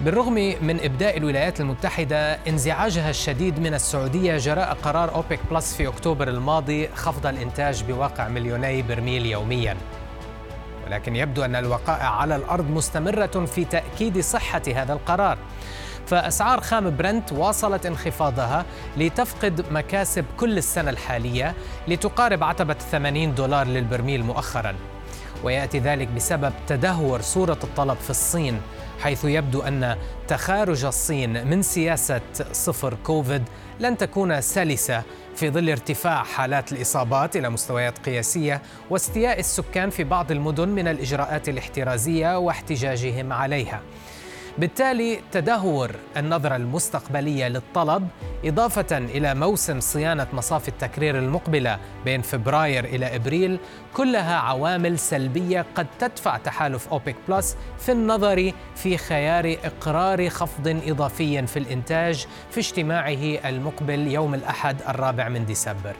بالرغم من إبداء الولايات المتحدة انزعاجها الشديد من السعودية جراء قرار أوبك بلس في أكتوبر الماضي خفض الإنتاج بواقع مليوني برميل يومياً. ولكن يبدو أن الوقائع على الأرض مستمرة في تأكيد صحة هذا القرار. فأسعار خام برنت واصلت انخفاضها لتفقد مكاسب كل السنة الحالية لتقارب عتبة 80 دولار للبرميل مؤخراً. ويأتي ذلك بسبب تدهور صورة الطلب في الصين حيث يبدو أن تخارج الصين من سياسة صفر كوفيد لن تكون سلسة في ظل ارتفاع حالات الإصابات إلى مستويات قياسية واستياء السكان في بعض المدن من الإجراءات الاحترازية واحتجاجهم عليها. بالتالي تدهور النظرة المستقبلية للطلب إضافة إلى موسم صيانة مصافي التكرير المقبلة بين فبراير إلى إبريل كلها عوامل سلبية قد تدفع تحالف أوبك بلس في النظر في خيار إقرار خفض إضافي في الإنتاج في اجتماعه المقبل يوم الأحد الرابع من ديسمبر.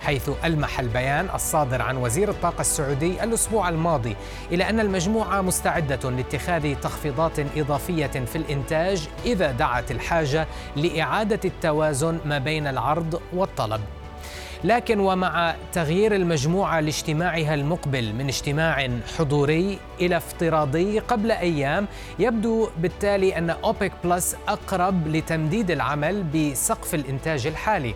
حيث ألمح البيان الصادر عن وزير الطاقة السعودي الأسبوع الماضي إلى أن المجموعة مستعدة لاتخاذ تخفيضات إضافية في الإنتاج إذا دعت الحاجة لإعادة التوازن ما بين العرض والطلب. لكن ومع تغيير المجموعة لاجتماعها المقبل من اجتماع حضوري إلى افتراضي قبل أيام يبدو بالتالي أن أوبك بلس أقرب لتمديد العمل بسقف الإنتاج الحالي.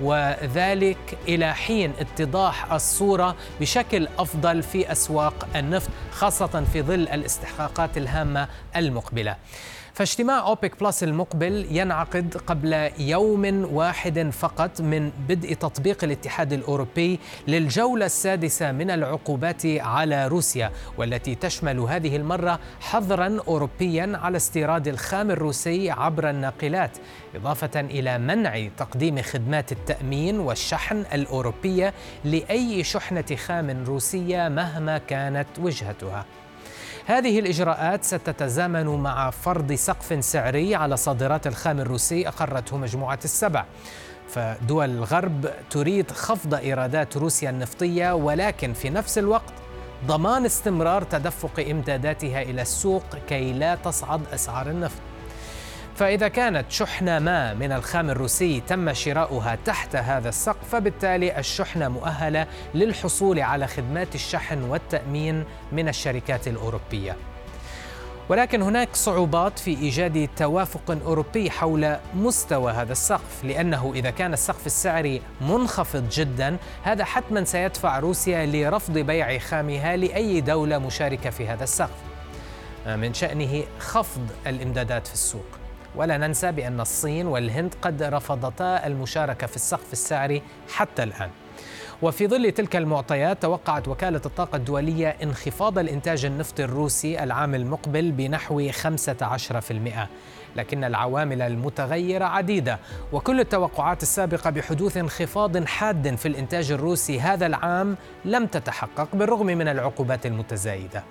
وذلك إلى حين اتضاح الصورة بشكل أفضل في أسواق النفط خاصة في ظل الاستحقاقات الهامة المقبلة. فاجتماع أوبك بلس المقبل ينعقد قبل يوم واحد فقط من بدء تطبيق الاتحاد الأوروبي للجولة السادسة من العقوبات على روسيا والتي تشمل هذه المرة حظرا أوروبيا على استيراد الخام الروسي عبر الناقلات إضافة إلى منع تقديم خدمات التأمين والشحن الأوروبية لأي شحنة خام روسية مهما كانت وجهتها. هذه الإجراءات ستتزامن مع فرض سقف سعري على صادرات الخام الروسي أقرته مجموعة السبع. فدول الغرب تريد خفض إيرادات روسيا النفطية ولكن في نفس الوقت ضمان استمرار تدفق إمداداتها إلى السوق كي لا تصعد أسعار النفط. فإذا كانت شحنة ما من الخام الروسي تم شراؤها تحت هذا السقف فبالتالي الشحنة مؤهلة للحصول على خدمات الشحن والتأمين من الشركات الأوروبية. ولكن هناك صعوبات في إيجاد توافق أوروبي حول مستوى هذا السقف لأنه إذا كان السقف السعري منخفض جدا هذا حتما سيدفع روسيا لرفض بيع خامها لأي دولة مشاركة في هذا السقف من شأنه خفض الإمدادات في السوق ولا ننسى بأن الصين والهند قد رفضتا المشاركة في السقف السعري حتى الآن. وفي ظل تلك المعطيات توقعت وكالة الطاقة الدولية انخفاض الإنتاج النفطي الروسي العام المقبل بنحو 15% لكن العوامل المتغيرة عديدة. وكل التوقعات السابقة بحدوث انخفاض حاد في الإنتاج الروسي هذا العام لم تتحقق بالرغم من العقوبات المتزايدة.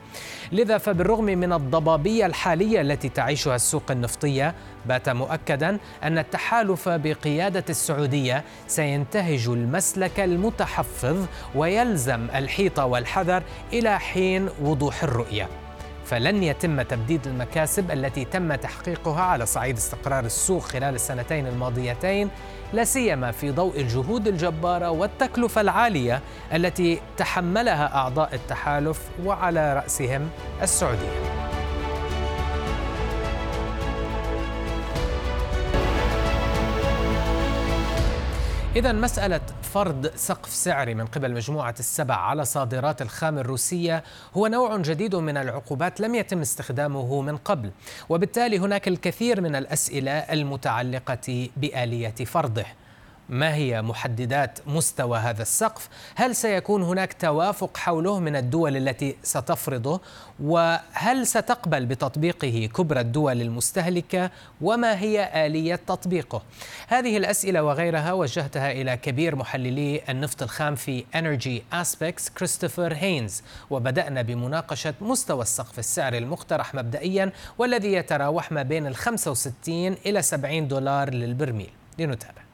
لذا فبالرغم من الضبابية الحالية التي تعيشها السوق النفطية بات مؤكدا أن التحالف بقيادة السعودية سينتهج المسلك المتحفظ ويلزم الحيط والحذر إلى حين وضوح الرؤية. فلن يتم تبديد المكاسب التي تم تحقيقها على صعيد استقرار السوق خلال السنتين الماضيتين لا سيما في ضوء الجهود الجبارة والتكلفة العالية التي تحملها أعضاء التحالف وعلى رأسهم السعودية. إذا مسألة فرض سقف سعري من قبل مجموعة السبع على صادرات الخام الروسية هو نوع جديد من العقوبات لم يتم استخدامه من قبل، وبالتالي هناك الكثير من الأسئلة المتعلقة بآلية فرضه. ما هي محددات مستوى هذا السقف؟ هل سيكون هناك توافق حوله من الدول التي ستفرضه؟ وهل ستقبل بتطبيقه كبرى الدول المستهلكة؟ وما هي آلية تطبيقه؟ هذه الأسئلة وغيرها وجهتها إلى كبير محللي النفط الخام في Energy Aspects كريستوفر هينز وبدأنا بمناقشة مستوى السقف السعري المقترح مبدئيا والذي يتراوح ما بين ال 65 إلى 70 دولار للبرميل لنتابع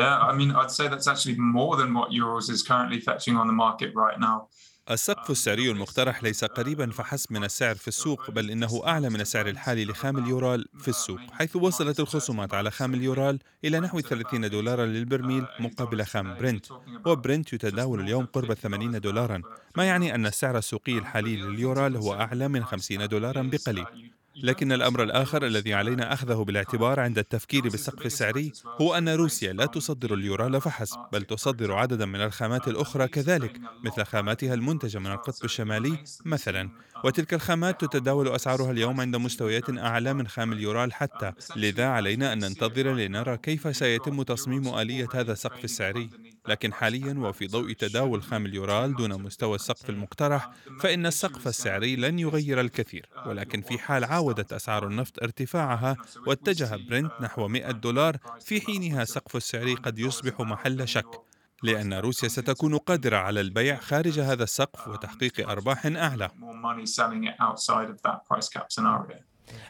Yeah, I mean, I'd say that's actually more than what Urals is currently fetching on the market right now. السقف السعري المقترح ليس قريبا فحسب من السعر في السوق بل إنه أعلى من السعر الحالي لخام اليورال في السوق حيث وصلت الخصومات على خام اليورال إلى نحو 30 دولارا للبرميل مقابل خام برنت وبرنت يتداول اليوم قرب 80 دولارا ما يعني أن السعر السوقي الحالي لليورال هو أعلى من 50 دولارا بقليل لكن الأمر الآخر الذي علينا أخذه بالاعتبار عند التفكير بالسقف السعري هو أن روسيا لا تصدر اليورال فحسب بل تصدر عددا من الخامات الأخرى كذلك مثل خاماتها المنتجة من القطب الشمالي مثلا. وتلك الخامات تتداول أسعارها اليوم عند مستويات أعلى من خام اليورال حتى لذا علينا أن ننتظر لنرى كيف سيتم تصميم آلية هذا السقف السعري. لكن حاليا وفي ضوء تداول خام اليورال دون مستوى السقف المقترح فإن السقف السعري لن يغير الكثير ولكن في حال عاودت أسعار النفط ارتفاعها واتجه برنت نحو 100 دولار في حينها سقف السعري قد يصبح محل شك لأن روسيا ستكون قادرة على البيع خارج هذا السقف وتحقيق أرباح أعلى.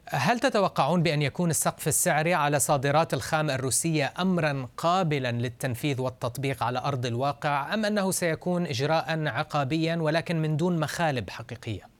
هل تتوقعون بأن يكون السقف السعري على صادرات الخام الروسية أمرا قابلا للتنفيذ والتطبيق على أرض الواقع أم أنه سيكون إجراء عقابيا ولكن من دون مخالب حقيقية؟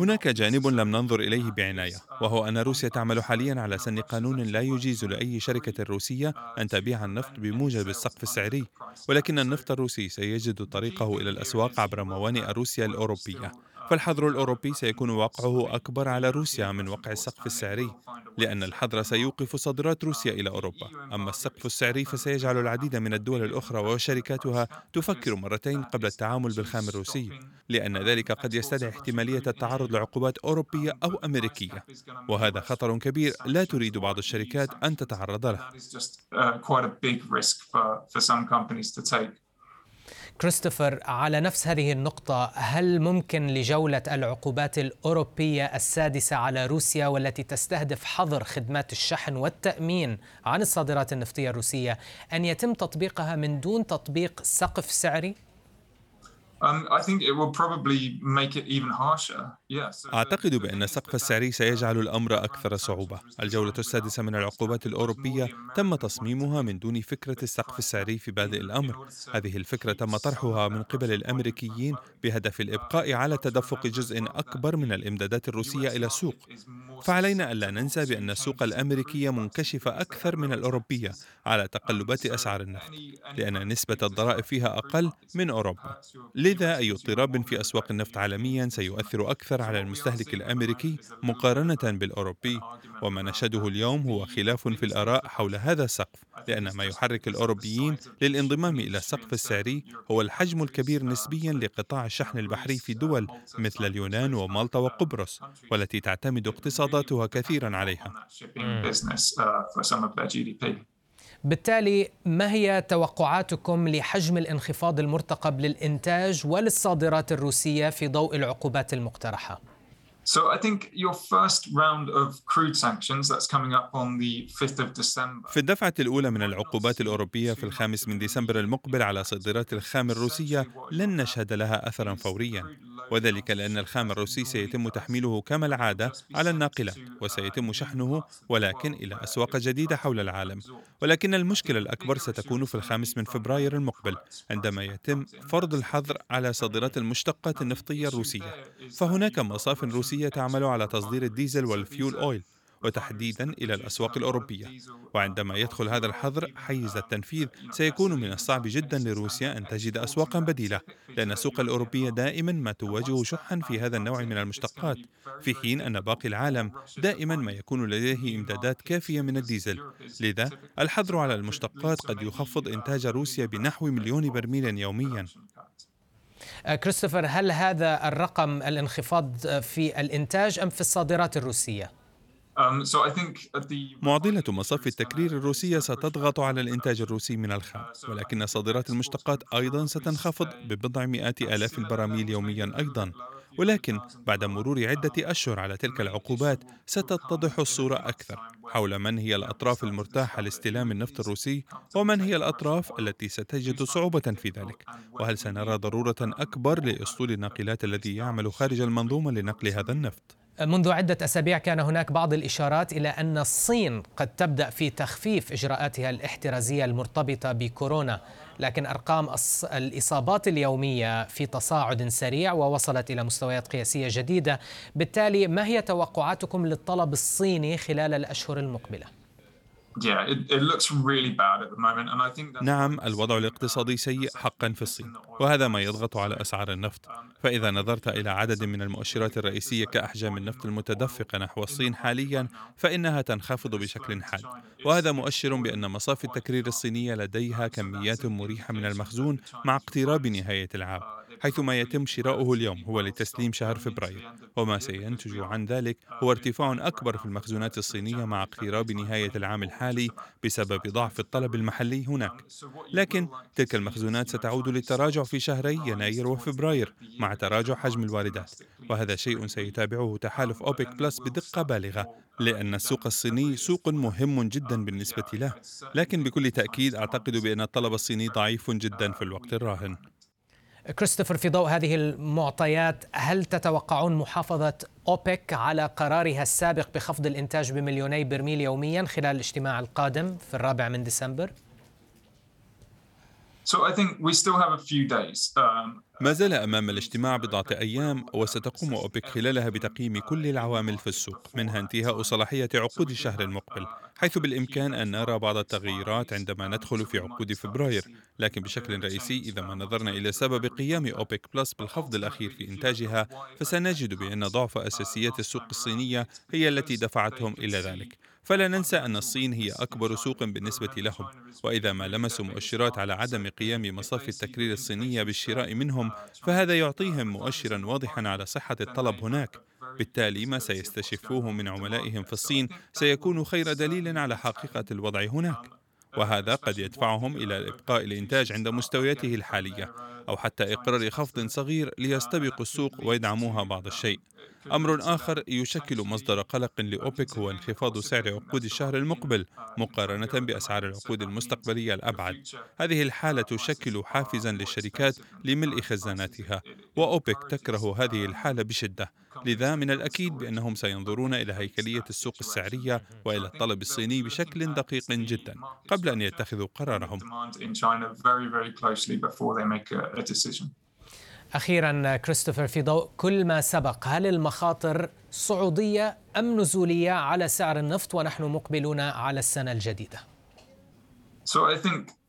هناك جانب لم ننظر إليه بعناية وهو أن روسيا تعمل حاليا على سن قانون لا يجيز لأي شركة روسية أن تبيع النفط بموجب السقف السعري ولكن النفط الروسي سيجد طريقه إلى الأسواق عبر موانئ روسيا الأوروبية فالحظر الأوروبي سيكون واقعه أكبر على روسيا من وقع السقف السعري لأن الحظر سيوقف صادرات روسيا إلى أوروبا. أما السقف السعري فسيجعل العديد من الدول الأخرى وشركاتها تفكر مرتين قبل التعامل بالخام الروسي لأن ذلك قد يستدعي احتمالية التعرض لعقوبات أوروبية أو أمريكية. وهذا خطر كبير لا تريد بعض الشركات أن تتعرض له. كريستوفر على نفس هذه النقطة هل ممكن لجولة العقوبات الأوروبية السادسة على روسيا والتي تستهدف حظر خدمات الشحن والتأمين عن الصادرات النفطية الروسية أن يتم تطبيقها من دون تطبيق سقف سعري؟ Um, أعتقد بأن السقف السعري سيجعل الأمر أكثر صعوبة. الجولة السادسة من العقوبات الأوروبية تم تصميمها من دون فكرة السقف السعري في بادئ الأمر. هذه الفكرة تم طرحها من قبل الأمريكيين بهدف الإبقاء على تدفق جزء أكبر من الإمدادات الروسية إلى السوق. فعلينا ألا ننسى بأن السوق الأمريكية منكشفة أكثر من الأوروبية على تقلبات أسعار النفط، لأن نسبة الضرائب فيها أقل من أوروبا. لذا أي اضطراب في أسواق النفط عالميا سيؤثر أكثر على المستهلك الأمريكي مقارنة بالأوروبي وما نشهده اليوم هو خلاف في الآراء حول هذا السقف لأن ما يحرك الأوروبيين للانضمام إلى السقف السعري هو الحجم الكبير نسبيا لقطاع الشحن البحري في دول مثل اليونان ومالطا وقبرص والتي تعتمد اقتصاداتها كثيرا عليها. بالتالي ما هي توقعاتكم لحجم الانخفاض المرتقب للإنتاج وللصادرات الروسية في ضوء العقوبات المقترحة؟ So I think your first round of crude sanctions that's coming up on the 5th of December. في الدفعة الأولى من العقوبات الأوروبية في الخامس من ديسمبر المقبل على صادرات الخام الروسية لن نشهد لها أثرا فوريا وذلك لأن الخام الروسي سيتم تحميله كما العادة على الناقلات وسيتم شحنه ولكن إلى أسواق جديدة حول العالم. ولكن المشكلة الأكبر ستكون في الخامس من فبراير المقبل عندما يتم فرض الحظر على صادرات المشتقات النفطية الروسية. فهناك مصاف روسية تعمل على تصدير الديزل والفيول أويل. وتحديدا إلى الأسواق الأوروبية. وعندما يدخل هذا الحظر حيز التنفيذ سيكون من الصعب جدا لروسيا أن تجد اسواقا بديلة لأن السوق الأوروبية دائما ما تواجه شحا في هذا النوع من المشتقات في حين أن باقي العالم دائما ما يكون لديه إمدادات كافية من الديزل. لذا الحظر على المشتقات قد يخفض إنتاج روسيا بنحو مليون برميل يوميا. كريستوفر هل هذا الرقم الانخفاض في الإنتاج أم في الصادرات الروسية؟ Um, معضلة مصف التكرير الروسية ستضغط على الإنتاج الروسي من الخام ولكن صادرات المشتقات أيضا ستنخفض ببضع مئات آلاف البراميل يوميا أيضا. ولكن بعد مرور عدة أشهر على تلك العقوبات ستتضح الصورة أكثر حول من هي الأطراف المرتاحة لاستلام النفط الروسي ومن هي الأطراف التي ستجد صعوبة في ذلك. وهل سنرى ضرورة أكبر لأسطول الناقلات الذي يعمل خارج المنظومة لنقل هذا النفط؟ منذ عدة أسابيع كان هناك بعض الإشارات إلى أن الصين قد تبدأ في تخفيف إجراءاتها الاحترازية المرتبطة بكورونا لكن أرقام الإصابات اليومية في تصاعد سريع ووصلت إلى مستويات قياسية جديدة بالتالي ما هي توقعاتكم للطلب الصيني خلال الأشهر المقبلة؟ نعم الوضع الاقتصادي سيء حقا في الصين وهذا ما يضغط على أسعار النفط. فإذا نظرت إلى عدد من المؤشرات الرئيسية كأحجام النفط المتدفقة نحو الصين حاليا فإنها تنخفض بشكل حاد. وهذا مؤشر بأن مصافي التكرير الصينية لديها كميات مريحة من المخزون مع اقتراب نهاية العام. حيث ما يتم شراؤه اليوم هو لتسليم شهر فبراير. وما سينتج عن ذلك هو ارتفاع أكبر في المخزونات الصينية مع اقتراب نهاية العام الحالي بسبب ضعف الطلب المحلي هناك. لكن تلك المخزونات ستعود للتراجع في شهري يناير وفبراير مع تراجع حجم الواردات. وهذا شيء سيتابعه تحالف أوبك بلس بدقة بالغة لأن السوق الصيني سوق مهم جدا بالنسبة له. لكن بكل تأكيد أعتقد بأن الطلب الصيني ضعيف جدا في الوقت الراهن. كريستوفر في ضوء هذه المعطيات هل تتوقعون محافظة أوبك على قرارها السابق بخفض الإنتاج بمليوني برميل يوميا خلال الاجتماع القادم في الرابع من ديسمبر؟ ما زال أمام الاجتماع بضعة أيام وستقوم أوبك خلالها بتقييم كل العوامل في السوق منها انتهاء صلاحية عقود الشهر المقبل حيث بالإمكان أن نرى بعض التغييرات عندما ندخل في عقود فبراير. لكن بشكل رئيسي إذا ما نظرنا إلى سبب قيام أوبك بلس بالخفض الأخير في إنتاجها فسنجد بأن ضعف أساسيات السوق الصينية هي التي دفعتهم إلى ذلك. فلا ننسى أن الصين هي أكبر سوق بالنسبة لهم وإذا ما لمسوا مؤشرات على عدم قيام مصافي التكرير الصينية بالشراء منهم فهذا يعطيهم مؤشرا واضحا على صحة الطلب هناك. بالتالي ما سيستشفوه من عملائهم في الصين سيكون خير دليل على حقيقة الوضع هناك. وهذا قد يدفعهم إلى إبقاء الإنتاج عند مستوياته الحالية أو حتى إقرار خفض صغير ليستبقوا السوق ويدعموها بعض الشيء. أمر آخر يشكل مصدر قلق لأوبك هو انخفاض سعر عقود الشهر المقبل مقارنة بأسعار العقود المستقبلية الأبعد. هذه الحالة تشكل حافزا للشركات لملء خزاناتها وأوبك تكره هذه الحالة بشدة. لذا من الأكيد بأنهم سينظرون إلى هيكلية السوق السعرية وإلى الطلب الصيني بشكل دقيق جدا قبل أن يتخذوا قرارهم أخيرا كريستوفر في ضوء كل ما سبق هل المخاطر صعودية أم نزولية على سعر النفط ونحن مقبلون على السنة الجديدة؟ So I think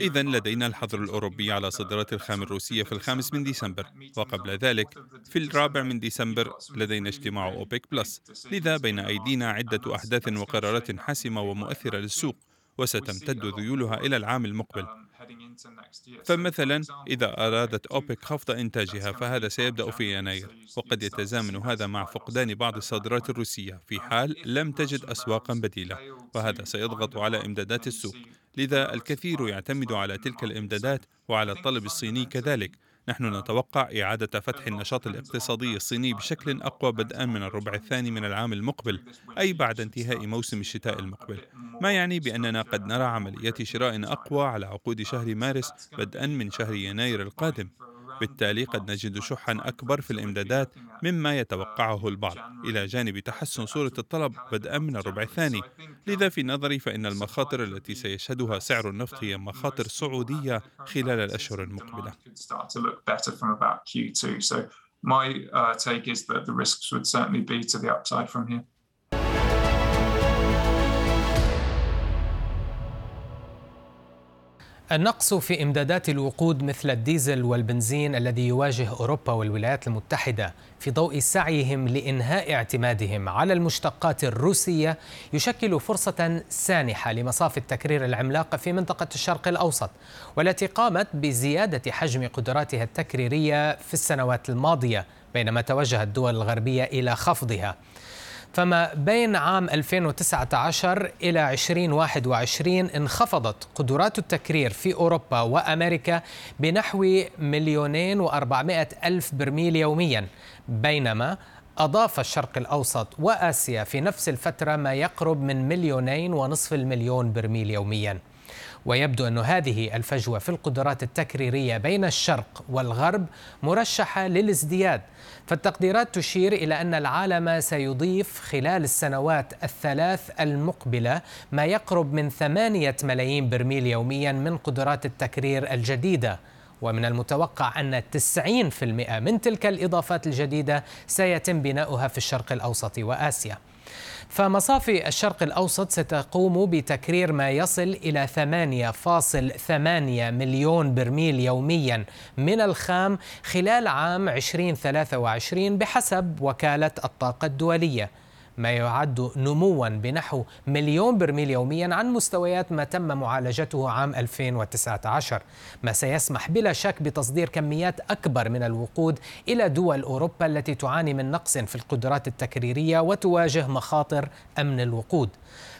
إذا لدينا الحظر الأوروبي على صادرات الخام الروسية في الخامس من ديسمبر وقبل ذلك في الرابع من ديسمبر لدينا اجتماع أوبك بلس. لذا بين أيدينا عدة أحداث وقرارات حاسمة ومؤثرة للسوق وستمتد ذيولها إلى العام المقبل. فمثلا إذا أرادت أوبك خفض إنتاجها فهذا سيبدأ في يناير. وقد يتزامن. هذا مع فقدان بعض الصادرات الروسية. في حال لم تجد أسواقا بديلة. وهذا سيضغط على إمدادات السوق. لذا الكثير يعتمد على تلك الإمدادات وعلى الطلب الصيني كذلك. نحن نتوقع إعادة فتح النشاط الاقتصادي الصيني بشكل أقوى بدءا من الربع الثاني من العام المقبل أي بعد انتهاء موسم الشتاء المقبل. ما يعني بأننا قد نرى عمليات شراء أقوى على عقود شهر مارس بدءا من شهر يناير القادم. بالتالي قد نجد شحا أكبر في الإمدادات مما يتوقعه البعض. إلى جانب تحسن صورة الطلب بدءا من الربع الثاني. لذا في نظري فإن المخاطر التي سيشهدها سعر النفط هي مخاطر صعودية خلال الأشهر المقبلة. My uh, take is that the risks would certainly be to the upside from here. النقص في إمدادات الوقود مثل الديزل والبنزين الذي يواجه أوروبا والولايات المتحدة في ضوء سعيهم لإنهاء اعتمادهم على المشتقات الروسية يشكل فرصة سانحة لمصافي التكرير العملاقه في منطقة الشرق الأوسط والتي قامت بزيادة حجم قدراتها التكريرية في السنوات الماضية بينما توجهت الدول الغربية إلى خفضها. فما بين عام 2019 إلى 2021 انخفضت قدرات التكرير في أوروبا وأمريكا بنحو مليونين وأربعمائة ألف برميل يوميا بينما أضاف الشرق الأوسط وآسيا في نفس الفترة ما يقرب من مليونين ونصف المليون برميل يومياً. ويبدو أن هذه الفجوة في القدرات التكريرية بين الشرق والغرب مرشحة للازدياد. فالتقديرات تشير إلى أن العالم سيضيف خلال السنوات الثلاث المقبلة ما يقرب من ثمانية ملايين برميل يوميا من قدرات التكرير الجديدة. ومن المتوقع أن 90% من تلك الإضافات الجديدة سيتم بناؤها في الشرق الأوسط وآسيا. فمصافي الشرق الأوسط ستقوم بتكرير ما يصل إلى 8.8 مليون برميل يوميا من الخام خلال عام 2023 بحسب وكالة الطاقة الدولية. ما يعد نموا بنحو مليون برميل يوميا عن مستويات ما تم معالجته عام 2019 ما سيسمح بلا شك بتصدير كميات أكبر من الوقود إلى دول أوروبا التي تعاني من نقص في القدرات التكريرية وتواجه مخاطر أمن الوقود.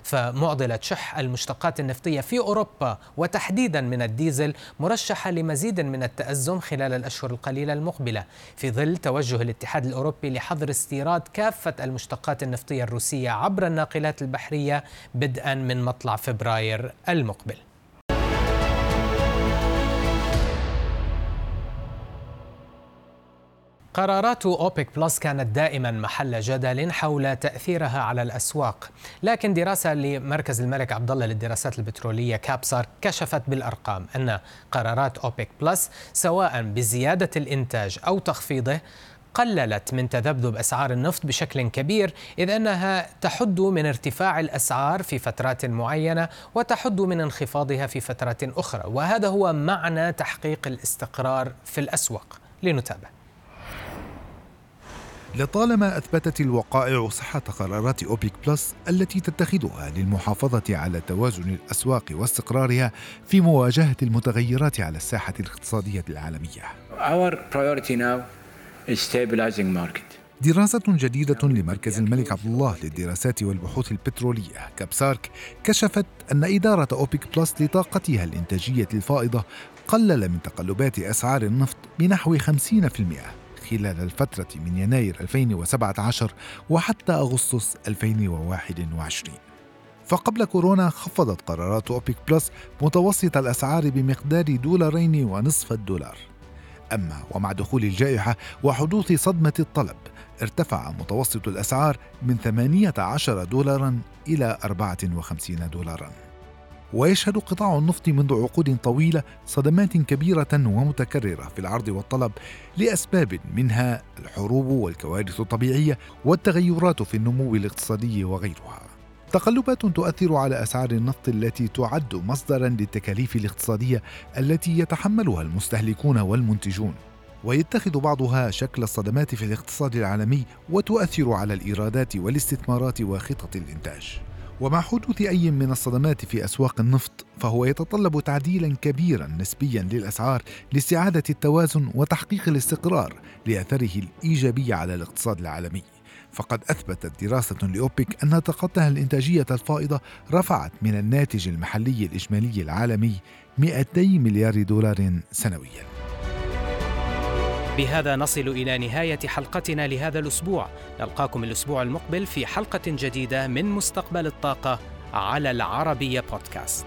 فمعضلة شح المشتقات النفطية في أوروبا وتحديدا من الديزل مرشحة لمزيد من التأزم خلال الأشهر القليلة المقبلة. في ظل توجه الاتحاد الأوروبي لحظر استيراد كافة المشتقات النفطية الروسية عبر الناقلات البحرية بدءا من مطلع فبراير المقبل. قرارات أوبك بلس كانت دائما محل جدل حول تأثيرها على الأسواق لكن دراسة لمركز الملك عبد الله للدراسات البترولية كابسارك كشفت بالأرقام أن قرارات أوبك بلس سواء بزيادة الإنتاج أو تخفيضه قللت من تذبذب أسعار النفط بشكل كبير إذ أنها تحد من ارتفاع الأسعار في فترات معينة وتحد من انخفاضها في فترات أخرى وهذا هو معنى تحقيق الاستقرار في الأسواق لنتابع لطالما أثبتت الوقائع صحة قرارات أوبيك بلس التي تتخذها للمحافظة على توازن الأسواق واستقرارها في مواجهة المتغيرات على الساحة الاقتصادية العالمية. Our priority now. دراسة جديدة لمركز الملك عبد الله للدراسات والبحوث البترولية كابسارك كشفت أن إدارة أوبيك بلس لطاقتها الإنتاجية الفائضة قلل من تقلبات أسعار النفط بنحو 50% خلال الفترة من يناير 2017 وحتى أغسطس 2021 فقبل كورونا خفضت قرارات أوبيك بلس متوسط الأسعار بمقدار دولارين ونصف الدولار. أما ومع دخول الجائحة وحدوث صدمة الطلب ارتفع متوسط الأسعار من 18 دولارا إلى 54 دولارا ويشهد قطاع النفط منذ عقود طويلة صدمات كبيرة ومتكررة في العرض والطلب لأسباب منها الحروب والكوارث الطبيعية والتغيرات في النمو الاقتصادي وغيرها. تقلبات تؤثر على أسعار النفط التي تعد مصدرا للتكاليف الاقتصادية التي يتحملها المستهلكون والمنتجون. ويتخذ بعضها شكل الصدمات في الاقتصاد العالمي وتؤثر على الإيرادات والاستثمارات وخطط الإنتاج. ومع حدوث أي من الصدمات في أسواق النفط فهو يتطلب تعديلا كبيرا نسبيا للأسعار لاستعادة التوازن وتحقيق الاستقرار لأثره الإيجابي على الاقتصاد العالمي فقد أثبتت دراسة لأوبك أن طاقتها الإنتاجية الفائضة رفعت من الناتج المحلي الإجمالي العالمي 200 مليار دولار سنوياً. بهذا نصل إلى نهاية حلقتنا لهذا الأسبوع. نلقاكم الأسبوع المقبل في حلقة جديدة من مستقبل الطاقة على العربية بودكاست.